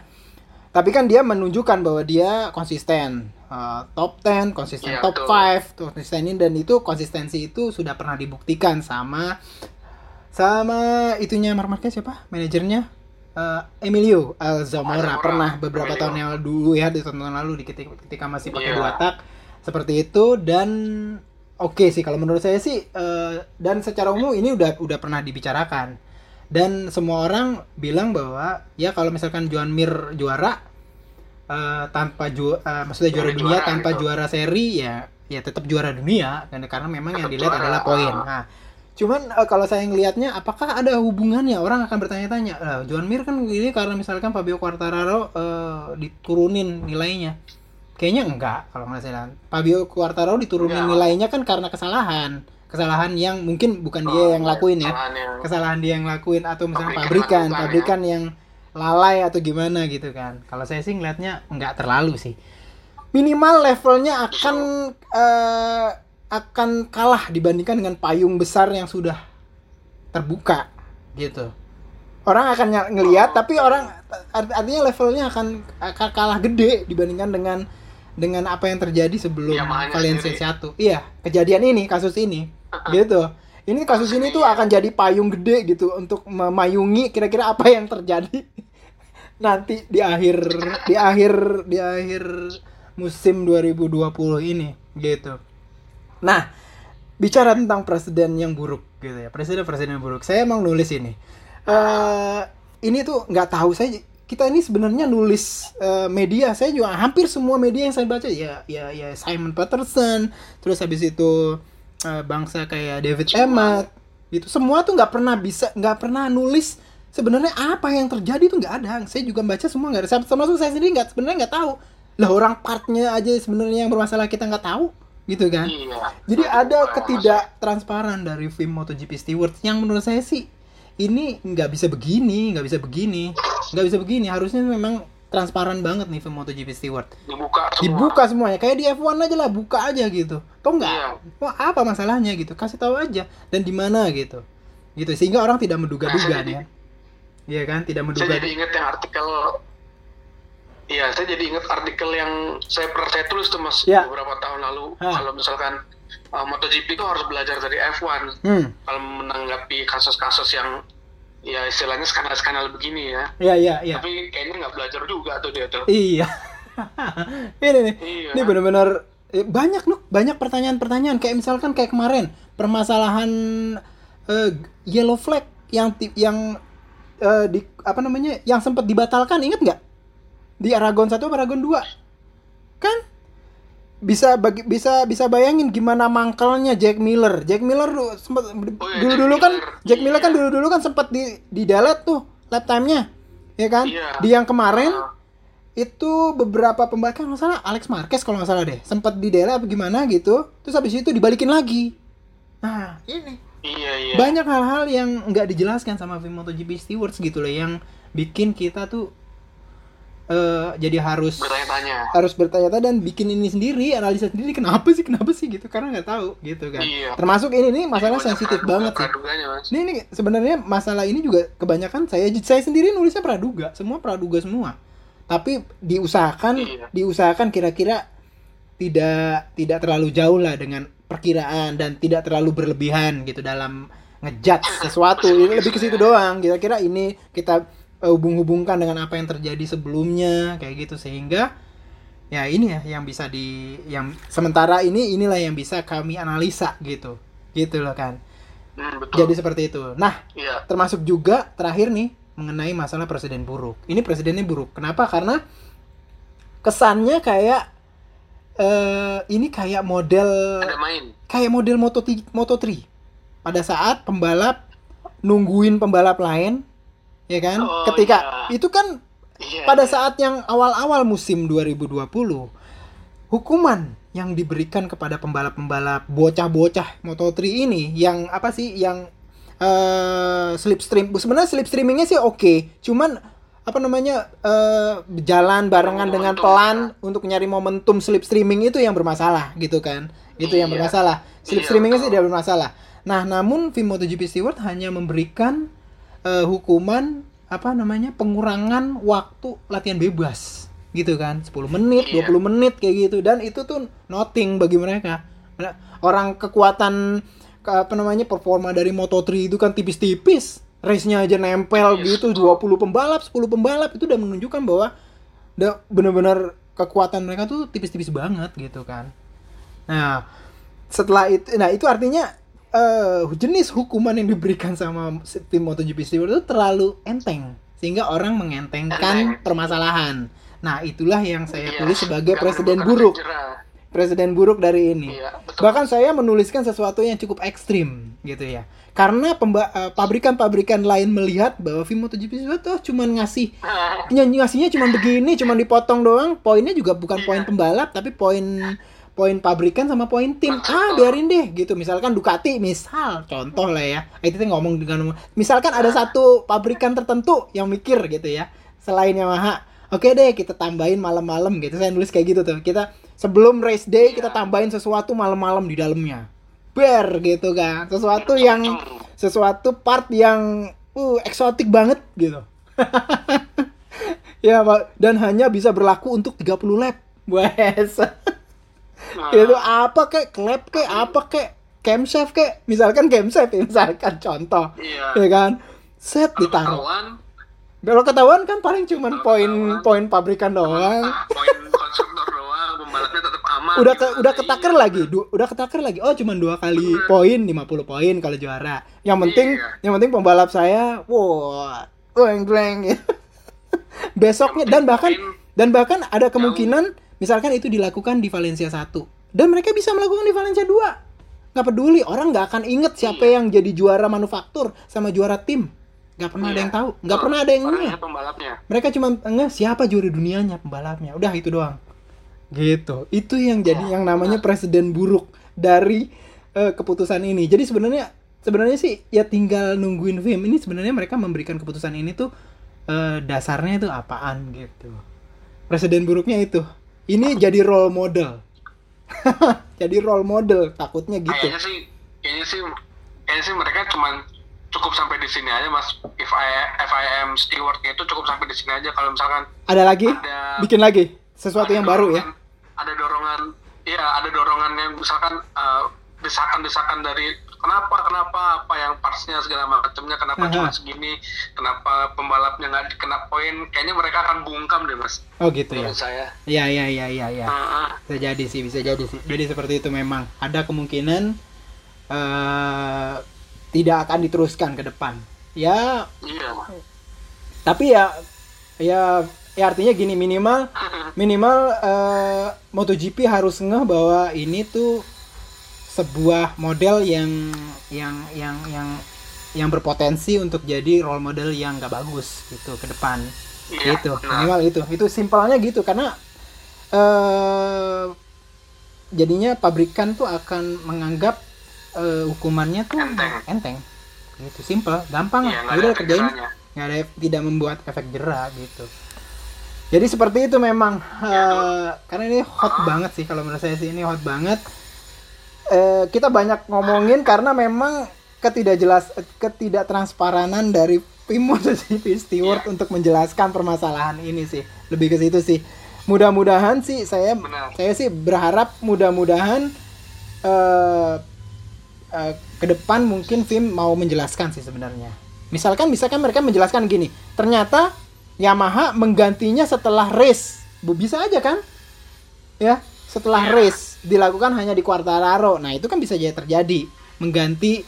tapi kan dia menunjukkan bahwa dia konsisten uh, top 10, konsisten Iya, top betul. 5, konsisten ini dan itu konsistensi itu sudah pernah dibuktikan sama sama itunya Mark Marquez siapa? Manajernya Uh, Emilio Alzamora pernah beberapa Emilio. tahun yang dulu ya di tahun lalu di ketika, ketika masih pakai Iya. dua tak seperti itu dan oke sih kalau menurut saya sih uh, dan secara umum ini udah udah pernah dibicarakan dan semua orang bilang bahwa ya kalau misalkan Joan Mir juara uh, tanpa ju uh, maksudnya juara Juara dunia juara tanpa gitu. juara seri ya ya tetap juara dunia dan karena memang yang Tetap dilihat juara, adalah poin. ah. Nah, cuman uh, kalau saya ngelihatnya apakah ada hubungannya? Orang akan bertanya-tanya. Lah Joan Mir kan ini karena misalkan Fabio Quartararo uh, diturunin nilainya. Kayaknya enggak kalau nggak salah. Fabio Quartararo diturunin Enggak. nilainya kan karena kesalahan. Kesalahan yang mungkin bukan dia Oh, yang lakuin ya. kesalahan yang- kesalahan dia yang lakuin atau misalnya Pabrikan pabrikan pabrikan yang lalai atau gimana gitu kan. Kalau saya sih ngelihatnya nggak terlalu sih. Minimal levelnya akan eh, akan kalah dibandingkan dengan payung besar yang sudah terbuka. Gitu. Orang akan ny- ngelihat tapi orang art- artinya levelnya akan akan kalah gede dibandingkan dengan dengan apa yang terjadi sebelum Valencia sendiri. satu iya kejadian ini kasus ini. Gitu. Ini kasus ini tuh akan jadi payung gede gitu untuk memayungi kira-kira apa yang terjadi nanti di akhir di akhir di akhir musim 2020 ini gitu nah bicara tentang presiden yang buruk gitu ya presiden presiden buruk. Saya emang nulis ini. Eh ini tuh nggak tahu saya kita ini sebenarnya nulis eh, media. Saya juga hampir semua media yang saya baca ya ya ya Simon Patterson terus habis itu eh, bangsa kayak David Emmett itu semua tuh nggak pernah bisa nggak pernah nulis sebenarnya apa yang terjadi tuh nggak ada. Saya juga baca semua nggak ada. Termasuk saya sendiri nggak sebenarnya nggak tahu. Lah orang partnya aja sebenarnya yang bermasalah kita nggak tahu gitu kan Iya. jadi ada ketidak transparan dari film MotoGP Stewards yang menurut saya sih ini nggak bisa begini, nggak bisa begini, nggak bisa begini. Harusnya memang transparan banget nih film MotoGP Steward. dibuka semua. Dibuka semuanya kayak di F1 aja lah, buka aja gitu. Toh nggak, Iya. wah apa masalahnya gitu? Kasih tahu aja dan di mana gitu. Gitu sehingga orang tidak menduga-duga Nah, nih saya ya. Iya kan, tidak Saya menduga. jadi inget yang artikel Iya, saya jadi inget artikel yang saya pernah saya tulis tuh mas Ya. beberapa tahun lalu. Hah. Kalau misalkan uh, MotoGP itu harus belajar dari F1 Hmm, kalau menanggapi kasus-kasus yang ya istilahnya skandal-skandal begini ya. iya iya iya. Tapi kayaknya nggak belajar juga tuh dia tuh. Iya. ini nih. Iya. Ini benar-benar eh, banyak loh, banyak pertanyaan-pertanyaan kayak misalkan kayak kemarin permasalahan eh, yellow flag yang yang eh, di apa namanya yang sempat dibatalkan inget nggak di Aragon 1 atau Aragon 2 kan bisa bagi bisa bisa bayangin gimana mangkelnya Jack Miller Jack Miller dulu sempat Oh iya, dulu dulu Jack kan Miller. Jack Miller kan dulu dulu kan sempat di di delete tuh lap time-nya ya kan Iya. di yang kemarin Ah. itu beberapa pembalap kalau nggak salah Alex Marquez kalau nggak salah deh sempat di apa gimana gitu terus habis itu dibalikin lagi nah ini Iya iya. banyak hal-hal yang nggak dijelaskan sama film MotoGP Stewards gitu loh yang bikin kita tuh eh jadi harus Bertanya-tanya. harus bertanya-tanya dan bikin ini sendiri analisa sendiri kenapa sih kenapa sih gitu karena nggak tahu gitu kan Iya. termasuk ini nih masalah Banyak sensitif praduga- banget sih ini, ini sebenarnya masalah ini juga kebanyakan saya saya sendiri nulisnya praduga, semua praduga semua. Tapi diusahakan Iya. diusahakan kira-kira tidak tidak terlalu jauh lah dengan perkiraan dan tidak terlalu berlebihan gitu dalam ngejudge sesuatu. Ini lebih ke situ doang. Kira-kira ini kita eh, hubung-hubungkan dengan apa yang terjadi sebelumnya kayak gitu sehingga ya ini ya yang bisa di yang sementara ini inilah yang bisa kami analisa gitu. Gitu loh kan. Hmm, betul. Jadi seperti itu. Nah, Iya. termasuk juga terakhir nih mengenai masalah presiden buruk. Ini presidennya buruk. Kenapa? Karena kesannya kayak eh ini kayak model Ada main. kayak model Moto Moto3 pada saat pembalap nungguin pembalap lain ya kan? Oh, Ketika iya. itu kan Iya. pada saat yang awal-awal musim 2020 hukuman yang diberikan kepada pembalap-pembalap bocah-bocah Moto3 ini yang apa sih yang eh slipstream sebenarnya slipstreamingnya sih oke cuman apa namanya eh jalan barengan dengan Momentum, pelan untuk nyari momentum slipstreaming itu yang bermasalah gitu kan itu yang Iya. bermasalah slipstreamingnya sih betul. tidak bermasalah nah namun film MotoGP Steward hanya memberikan eh, hukuman apa namanya pengurangan waktu latihan bebas gitu kan. 10 menit Iya. 20 menit kayak gitu. Dan itu tuh nothing bagi mereka. Nah, orang kekuatan ke, apa namanya performa dari Moto3 itu kan tipis-tipis. Race-nya aja nempel Yes. gitu 20 pembalap 10 pembalap. Itu udah menunjukkan bahwa udah bener-bener kekuatan mereka tuh tipis-tipis banget gitu kan. Nah setelah itu nah itu artinya eh jenis hukuman yang diberikan sama tim MotoGP Steward itu terlalu enteng sehingga orang mengentengkan Enteng. permasalahan nah itulah yang saya Iya, tulis sebagai presiden buruk presiden buruk dari ini Iya, bahkan saya menuliskan sesuatu yang cukup ekstrim gitu ya karena eh, pabrikan-pabrikan lain melihat bahwa film MotoGP Steward tuh cuman ngasih Ny- ngasihnya cuma begini, cuma dipotong doang. Poinnya juga bukan Iya. poin pembalap, tapi poin poin pabrikan sama poin tim. Ah, biarin deh gitu. Misalkan Ducati, misal contoh lah ya. Itu tuh ngomong dengan misalkan ada satu pabrikan tertentu yang mikir gitu ya. Selain Yamaha, oke deh kita tambahin malam-malam gitu. Saya nulis kayak gitu tuh. Kita sebelum race day kita Iya. tambahin sesuatu malam-malam di dalamnya. Ber gitu kan. Sesuatu yang sesuatu part yang uh eksotik banget gitu. ya, dan hanya bisa berlaku untuk 30 lap. Wes. Nah, itu apa kek? Klep kek? Apa kek? Camshaft kek? Misalkan camshaft ya, misalkan contoh. Iya. ya kan? Set ditaruh kalau ketahuan kan paling cuman poin poin pabrikan doang. Ah, poin konstruktor doang, pembalapnya tetap aman. udah ke, gimana? udah ketaker Iya. lagi du- udah ketaker lagi. Oh cuman dua kali Bener. poin 50 poin kalau juara. Yang penting Iya. yang penting pembalap saya wow gleng besoknya dan bahkan dan bahkan ada kemungkinan misalkan itu dilakukan di Valencia 1 dan mereka bisa melakukan di Valencia 2 nggak peduli orang nggak akan inget siapa Iya. yang jadi juara manufaktur sama juara tim. Nggak pernah ada Iya. yang tahu. Nggak Betul. pernah ada yang ingat pembalapnya. mereka cuma nggak siapa juara dunianya? Pembalapnya. Udah itu doang. Gitu. Itu yang jadi Ya, yang namanya presiden buruk dari eh, keputusan ini. Jadi sebenarnya sebenarnya sih ya tinggal nungguin film ini sebenarnya mereka memberikan keputusan ini tuh eh, dasarnya itu apaan gitu. Presiden buruknya itu ini jadi role model. Jadi role model takutnya gitu. Kayaknya sih, kayaknya sih, kayaknya sih mereka cuman cukup sampai di sini aja mas. If I if I am stewardnya itu cukup sampai di sini aja. Kalau misalkan ada lagi? ada bikin lagi? Sesuatu yang baru ya? Ada dorongan, iya ada dorongan yang misalkan eh, desakan-desakan dari kenapa kenapa apa yang partsnya segala macamnya? Kenapa Aha. cuma segini? Kenapa pembalapnya nggak dikena poin? Kayaknya mereka akan bungkam deh mas. Oh gitu ya. Menurut saya. Ya ya ya ya ya Heeh. bisa jadi sih bisa jadi sih. Jadi seperti itu memang. Ada kemungkinan eh tidak akan diteruskan ke depan. Ya. Iya. Tapi ya ya ya artinya gini minimal minimal eh, MotoGP harus ngeh bahwa ini tuh sebuah model yang yang yang yang yang berpotensi untuk jadi role model yang gak bagus gitu ke depan. Iya, gitu nah. minimal itu. Itu simpelnya gitu karena eh jadinya pabrikan tuh akan menganggap eh, hukumannya tuh Enteng. enteng. Gitu simple gampang Iya, Ya udah kerjain. nggak ada tidak membuat efek jerah gitu. Jadi seperti itu memang. Eh, karena ini hot banget sih kalau menurut saya sih ini hot banget Eh, kita banyak ngomongin karena memang ketidakjelas ketidaktransparanan dari tim MotoGP Stewart Iya. untuk menjelaskan permasalahan ini sih. Lebih ke situ sih. Mudah-mudahan sih saya Benar. saya sih berharap mudah-mudahan eh eh, ke depan mungkin film mau menjelaskan sih sebenarnya. Misalkan misalkan mereka menjelaskan gini ternyata Yamaha menggantinya setelah race. Bisa aja kan? Ya setelah Iya. race dilakukan hanya di Quartararo. Nah itu kan bisa jadi terjadi. Mengganti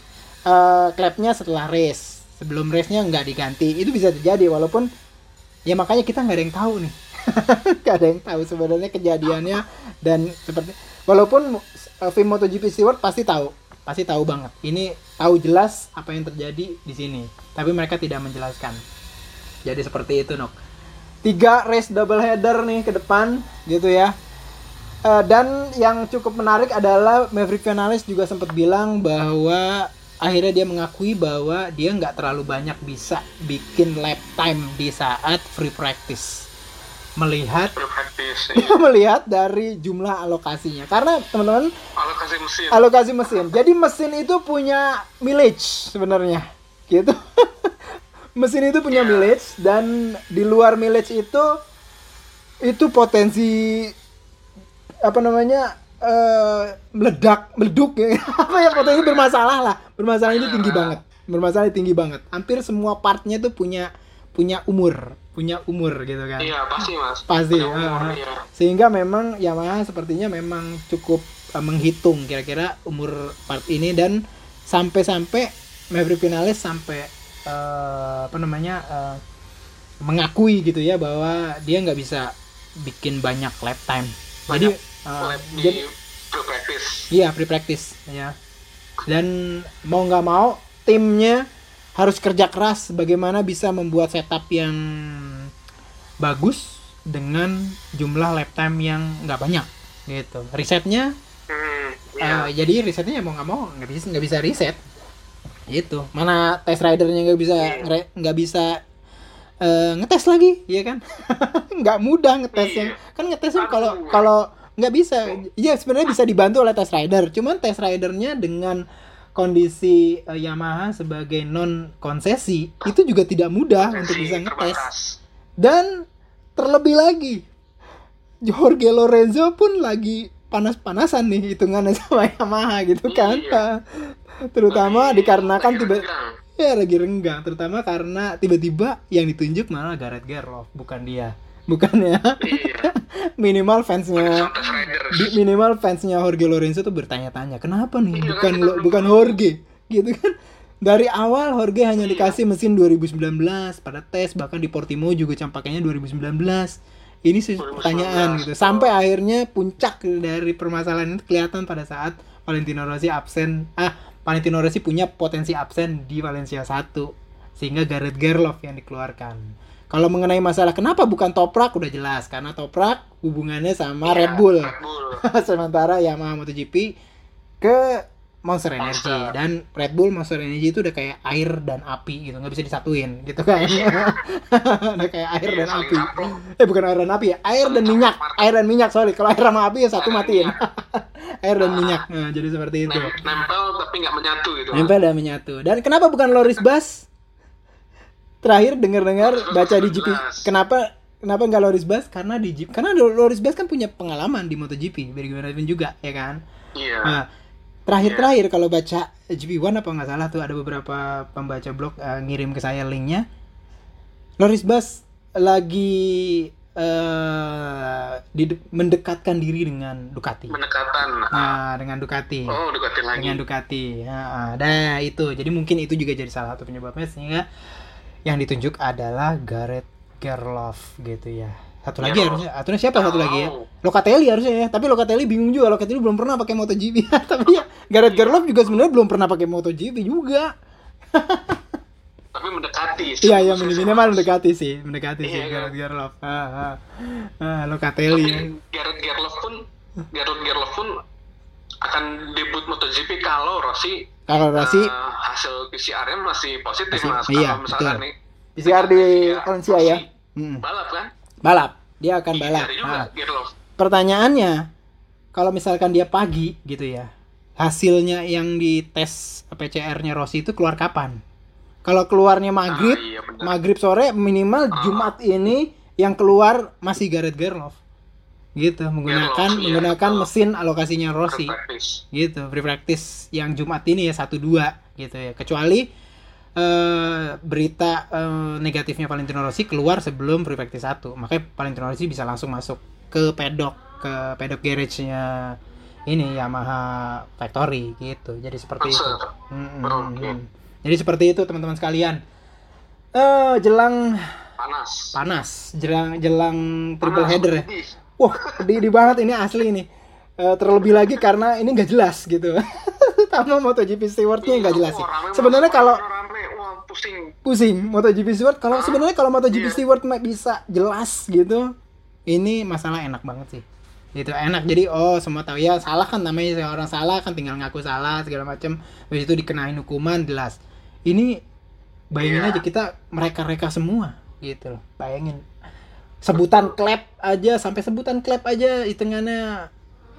eh, klepnya setelah race. Sebelum race nya nggak diganti. Itu bisa terjadi walaupun ya makanya kita nggak ada yang tahu nih. Nggak ada yang tahu sebenarnya kejadiannya. Dan seperti walaupun uh, film MotoGP Stewart pasti tahu. Pasti tahu banget. Ini tahu jelas apa yang terjadi di sini. Tapi mereka tidak menjelaskan. Jadi seperti itu nok. Tiga race double header nih ke depan gitu ya Eh, dan yang cukup menarik adalah Maverick Vinales juga sempat bilang bahwa akhirnya dia mengakui bahwa dia nggak terlalu banyak bisa bikin lap time di saat free practice melihat Berpraktis, Iya. melihat dari jumlah alokasinya karena teman-teman alokasi mesin. alokasi mesin jadi mesin itu punya mileage sebenarnya gitu mesin itu punya Iya. mileage dan di luar mileage itu itu potensi apa namanya eh meledak meleduk ya. Apa ya potensi bermasalah lah. Bermasalah itu tinggi banget. Bermasalah tinggi banget. Hampir semua partnya tuh punya punya umur. Punya umur gitu kan. Iya pasti mas. pasti Punya umur, ah. iya. sehingga memang Yamaha sepertinya memang cukup eh, menghitung kira-kira umur part ini. Dan sampai-sampai Maverick Vinales sampai eh, apa namanya eh, mengakui gitu ya bahwa dia nggak bisa bikin banyak lap time. Jadi Lab di jadi free practice. Iya, free practice ya. Dan mau nggak mau timnya harus kerja keras bagaimana bisa membuat setup yang bagus dengan jumlah lap time yang nggak banyak gitu. Risetnya Hmm, iya. eh, jadi risetnya ya mau nggak mau nggak bisa nggak bisa riset gitu. Mana test ridernya nggak bisa ngere- nggak bisa eh, ngetes lagi, ya kan? nggak mudah ngetesnya. Kan ngetesnya kalau kalau nggak bisa, ya sebenarnya bisa dibantu oleh test rider. Cuman test ridernya dengan kondisi eh, Yamaha sebagai non konsesi itu juga tidak mudah untuk Potensi bisa ngetes. terbatas. Dan terlebih lagi, Jorge Lorenzo pun lagi panas-panasan nih hitungannya sama Yamaha gitu kan. Iya. Terutama Lagi- dikarenakan lagi tiba renggang. ya lagi renggang, terutama karena tiba-tiba yang ditunjuk malah Gareth Gerloff, bukan dia. Bukannya Iya. minimal fansnya minimal fansnya Jorge Lorenzo tuh bertanya-tanya kenapa nih? Iya, bukan kan, lo, bukan Jorge. Gitu kan? Dari awal Jorge hanya Iya. dikasih mesin 2019 pada tes bahkan di Portimao juga campaknya 2019 ini sih 2019, pertanyaan gitu. Sampai akhirnya puncak dari permasalahan itu kelihatan pada saat Valentino Rossi absen. Ah Valentino Rossi punya potensi absen di Valencia 1 sehingga Gareth Gerloff yang dikeluarkan kalau mengenai masalah kenapa bukan Toprak udah jelas. Karena Toprak hubungannya sama Iya, Red Bull. Red Bull. sementara Yamaha MotoGP ke Monster Energy. Monster. dan Red Bull Monster Energy itu udah kayak air dan api gitu. Nggak bisa disatuin gitu kan. Udah kayak air Iya, dan api. eh bukan air dan api ya. Air dan minyak. air dan minyak sorry. Kalau air sama api ya satu matiin. air dan Ah. minyak. Nah jadi seperti itu. Nem- nempel tapi nggak menyatu gitu. nempel dan menyatu. Dan kenapa bukan Loris Bas terakhir dengar-dengar baca di GP kenapa kenapa nggak Loris Bas karena di GP karena Loris Bas kan punya pengalaman di MotoGP bagaimanapun juga ya kan Iya. Nah, terakhir-terakhir kalau baca GP One apa nggak salah tuh ada beberapa pembaca blog eh, ngirim ke saya linknya. Loris Bas lagi eh di- mendekatkan diri dengan Ducati. Pendekatan. Nah, dengan Ducati. Oh, deketin lagi. Dengan Ducati. Ya, ada itu. Jadi mungkin itu juga jadi salah satu penyebabnya sehingga yang ditunjuk adalah Gareth Gerloff gitu ya. Satu lagi Gerloff. harusnya. Siapa satu lagi ya? Oh. Locatelli harusnya ya. Tapi Locatelli bingung juga. Locatelli belum pernah pakai MotoGP. Tapi ya Gareth Gerloff juga sebenarnya belum pernah pakai MotoGP juga. Tapi mendekati. Iya, ya Posisi- minimal mendekati sih, mendekati sih Iya, kan? Gareth Gerloff. Ah, ah. Ah, Tapi Locatelli. ya. Gareth Gerloff pun Gareth Gerloff pun akan debut MotoGP kalau Rossi Kalau Rossi eh, hasil PCR-nya masih positif Masih- mas. iya, kalau misalkan betul. nih PCR di Valencia, ya. Rossi Mm. balap kan? Balap. Dia akan balap. Iya, juga Ah. Gerloff. pertanyaannya kalau misalkan dia pagi gitu ya hasilnya yang di tes PCR-nya Rossi itu keluar kapan kalau keluarnya maghrib Ah, iya, maghrib sore minimal Jumat ini yang keluar masih Gareth Gerloff gitu menggunakan iya, menggunakan betul. mesin alokasinya Rossi Practice. gitu free practice yang Jumat ini ya satu dua gitu ya kecuali eh, berita eh, negatifnya Valentino Rossi keluar sebelum free practice satu makanya Valentino Rossi bisa langsung masuk ke pedok ke pedok garage-nya ini Yamaha Factory gitu jadi seperti itu. Mm, mm, Oke. mm. jadi seperti itu teman-teman sekalian eh jelang Panas. panas jelang jelang triple Panas, header ya. Wah, pedih banget ini asli ini. Eh, terlebih lagi karena ini nggak jelas gitu. Sama MotoGP stewardnya nggak jelas sih. Sebenarnya kalau pusing. pusing MotoGP steward, kalau sebenarnya kalau MotoGP Iya. steward mah bisa jelas gitu, ini masalah enak banget sih. Gitu enak. Jadi oh semua tahu ya salah kan namanya orang salah kan tinggal ngaku salah segala macam. Habis itu dikenain hukuman jelas. Ini bayangin Iya. aja kita mereka-reka semua gitu loh. Bayangin sebutan klep aja sampai sebutan klep aja hitungannya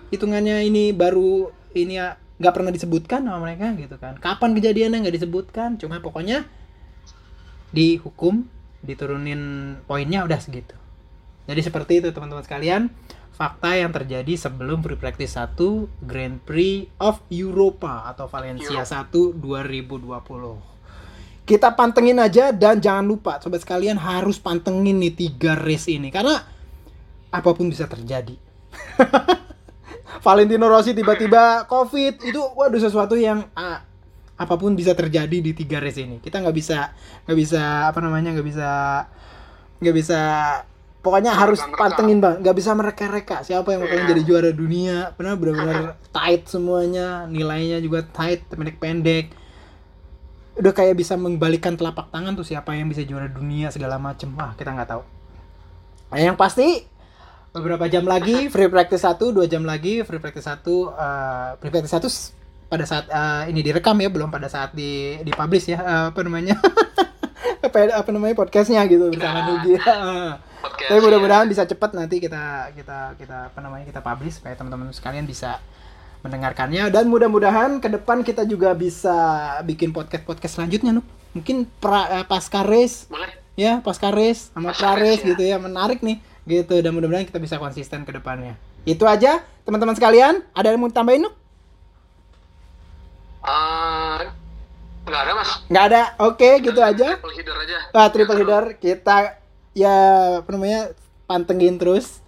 hitungannya ini baru ini ya nggak pernah disebutkan sama mereka gitu kan. Kapan kejadiannya nggak disebutkan cuma pokoknya dihukum diturunin poinnya udah segitu. Jadi seperti itu teman-teman sekalian, fakta yang terjadi sebelum Free Practice 1 Grand Prix of Europa atau Valencia 1 2020. Kita pantengin aja dan jangan lupa sobat sekalian harus pantengin nih tiga race ini. Karena apa pun bisa terjadi. Valentino Rossi tiba-tiba COVID. Itu waduh sesuatu yang ah, apa pun bisa terjadi di tiga race ini. Kita nggak bisa nggak bisa apa namanya nggak bisa nggak bisa pokoknya harus pantengin bang. Nggak bisa mereka-reka. Siapa yang bakalan jadi juara dunia? Benar benar tight semuanya. Nilainya juga tight pendek-pendek udah kayak bisa membalikan telapak tangan tuh siapa yang bisa juara dunia segala macem. Wah kita nggak tahu. Nah, yang pasti beberapa jam lagi free practice satu dua jam lagi free practice satu uh, free practice satu pada saat uh, ini direkam ya belum pada saat di dipublish ya uh, apa namanya? Apa apa namanya podcastnya gitu bersama Nugi. Podcast, Tapi mudah-mudahan bisa cepat nanti kita kita kita apa namanya kita publish supaya teman-teman sekalian bisa mendengarkannya dan mudah-mudahan ke depan kita juga bisa bikin podcast podcast selanjutnya Nuk. Mungkin pra, eh, pasca race Boleh? ya pasca race sama Pasca pra race race, ya. gitu ya menarik nih gitu dan mudah-mudahan kita bisa konsisten ke depannya. Itu aja teman-teman sekalian. Ada yang mau tambahin Nuk? Eh, nggak ada mas. Nggak ada. Oke, gitu aja. Triple header aja. Wah, triple Ya, header kita ya apa namanya pantengin terus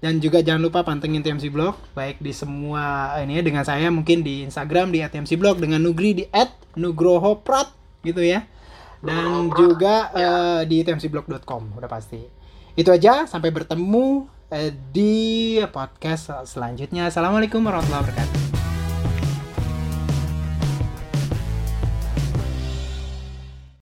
dan juga jangan lupa pantengin TMC Blog baik di semua ini ya dengan saya mungkin di Instagram di @tmc Blog dengan Nugri di @nugrohoprat gitu ya. Dan juga ya. eh, di tmcblog.com udah pasti. Itu aja sampai bertemu eh, di podcast selanjutnya. Assalamualaikum warahmatullahi wabarakatuh